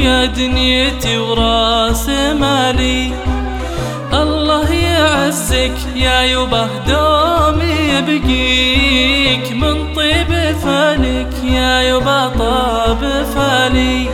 ويا دنيتي وراس مالي. الله يعزك يا يبه دومي يبقيك. من طيب فالك يا يبه طاب فالي.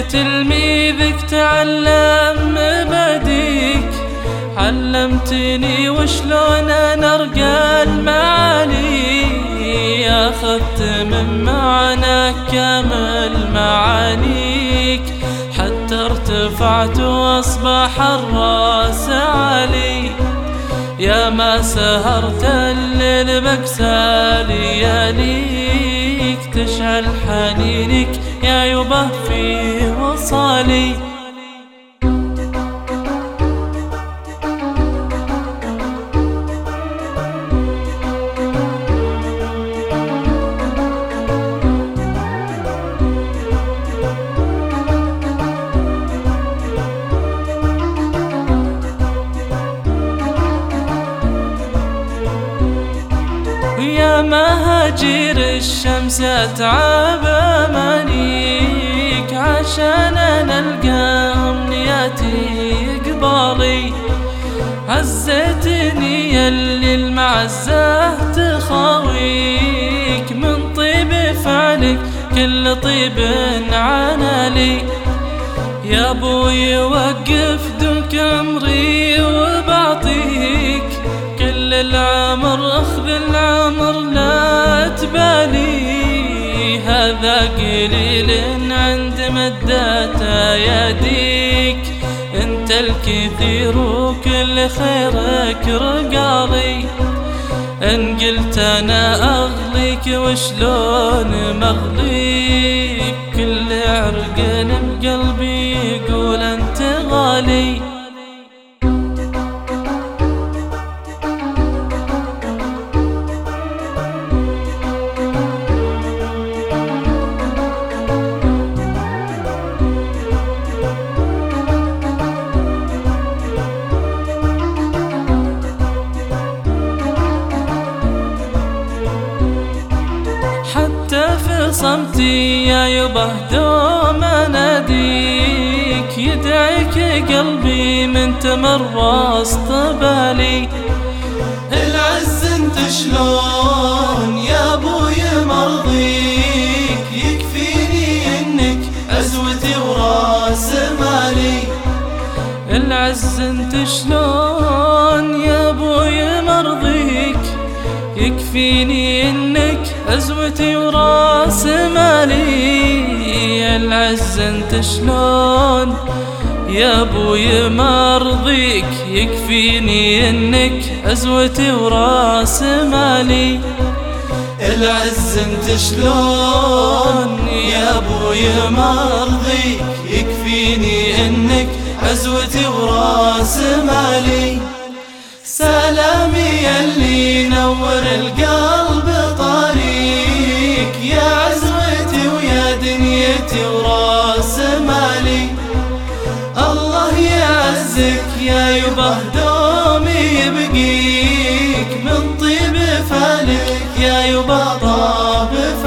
تلميذك تعلم بديك. علمتني وشلون أنا أرقى المعاني. أخذت من معناك كامل معانيك. حتى ارتفعت وأصبح الرأس عالي. يا ما سهرت الليل بكسى لياليك تشعل حنينك يا يبه في وصالي. يا مهاجر الشمس اتعب امانيك عشان أنا القى امنياتي قبالي. عزتني يلي المعزة تخاويك من طيب فعلك كل طيب عنالي يا أبوي وقف هذا قليل عند مدة يديك. انت الكثير وكل خيرك رقالي ان قلت أنا اغليك وشلون مغليك كل عرق بقلبي صمتي يا يبه دوم اناديك يدعيك قلبي من تمر وسط بالي. العز انت شلون يا أبوي مرضيك؟ يكفيني إنك عزوتي وراس مالي. العز انت شلون يا أبوي مرضيك؟ يكفيني إنك عزوتي وراس مالي العز انت شلون؟ يا أبوي مرضيك يكفيني إنك عزوتي وراس مالي. العز انت شلون؟ يا أبوي مرضيك يكفيني إنك عزوتي وراس مالي. سلامي اللي نور القلب. دنيتي وراس مالي. الله يعزك يا يبه دومي يبقيك. من طيب فالك يا يبه طارق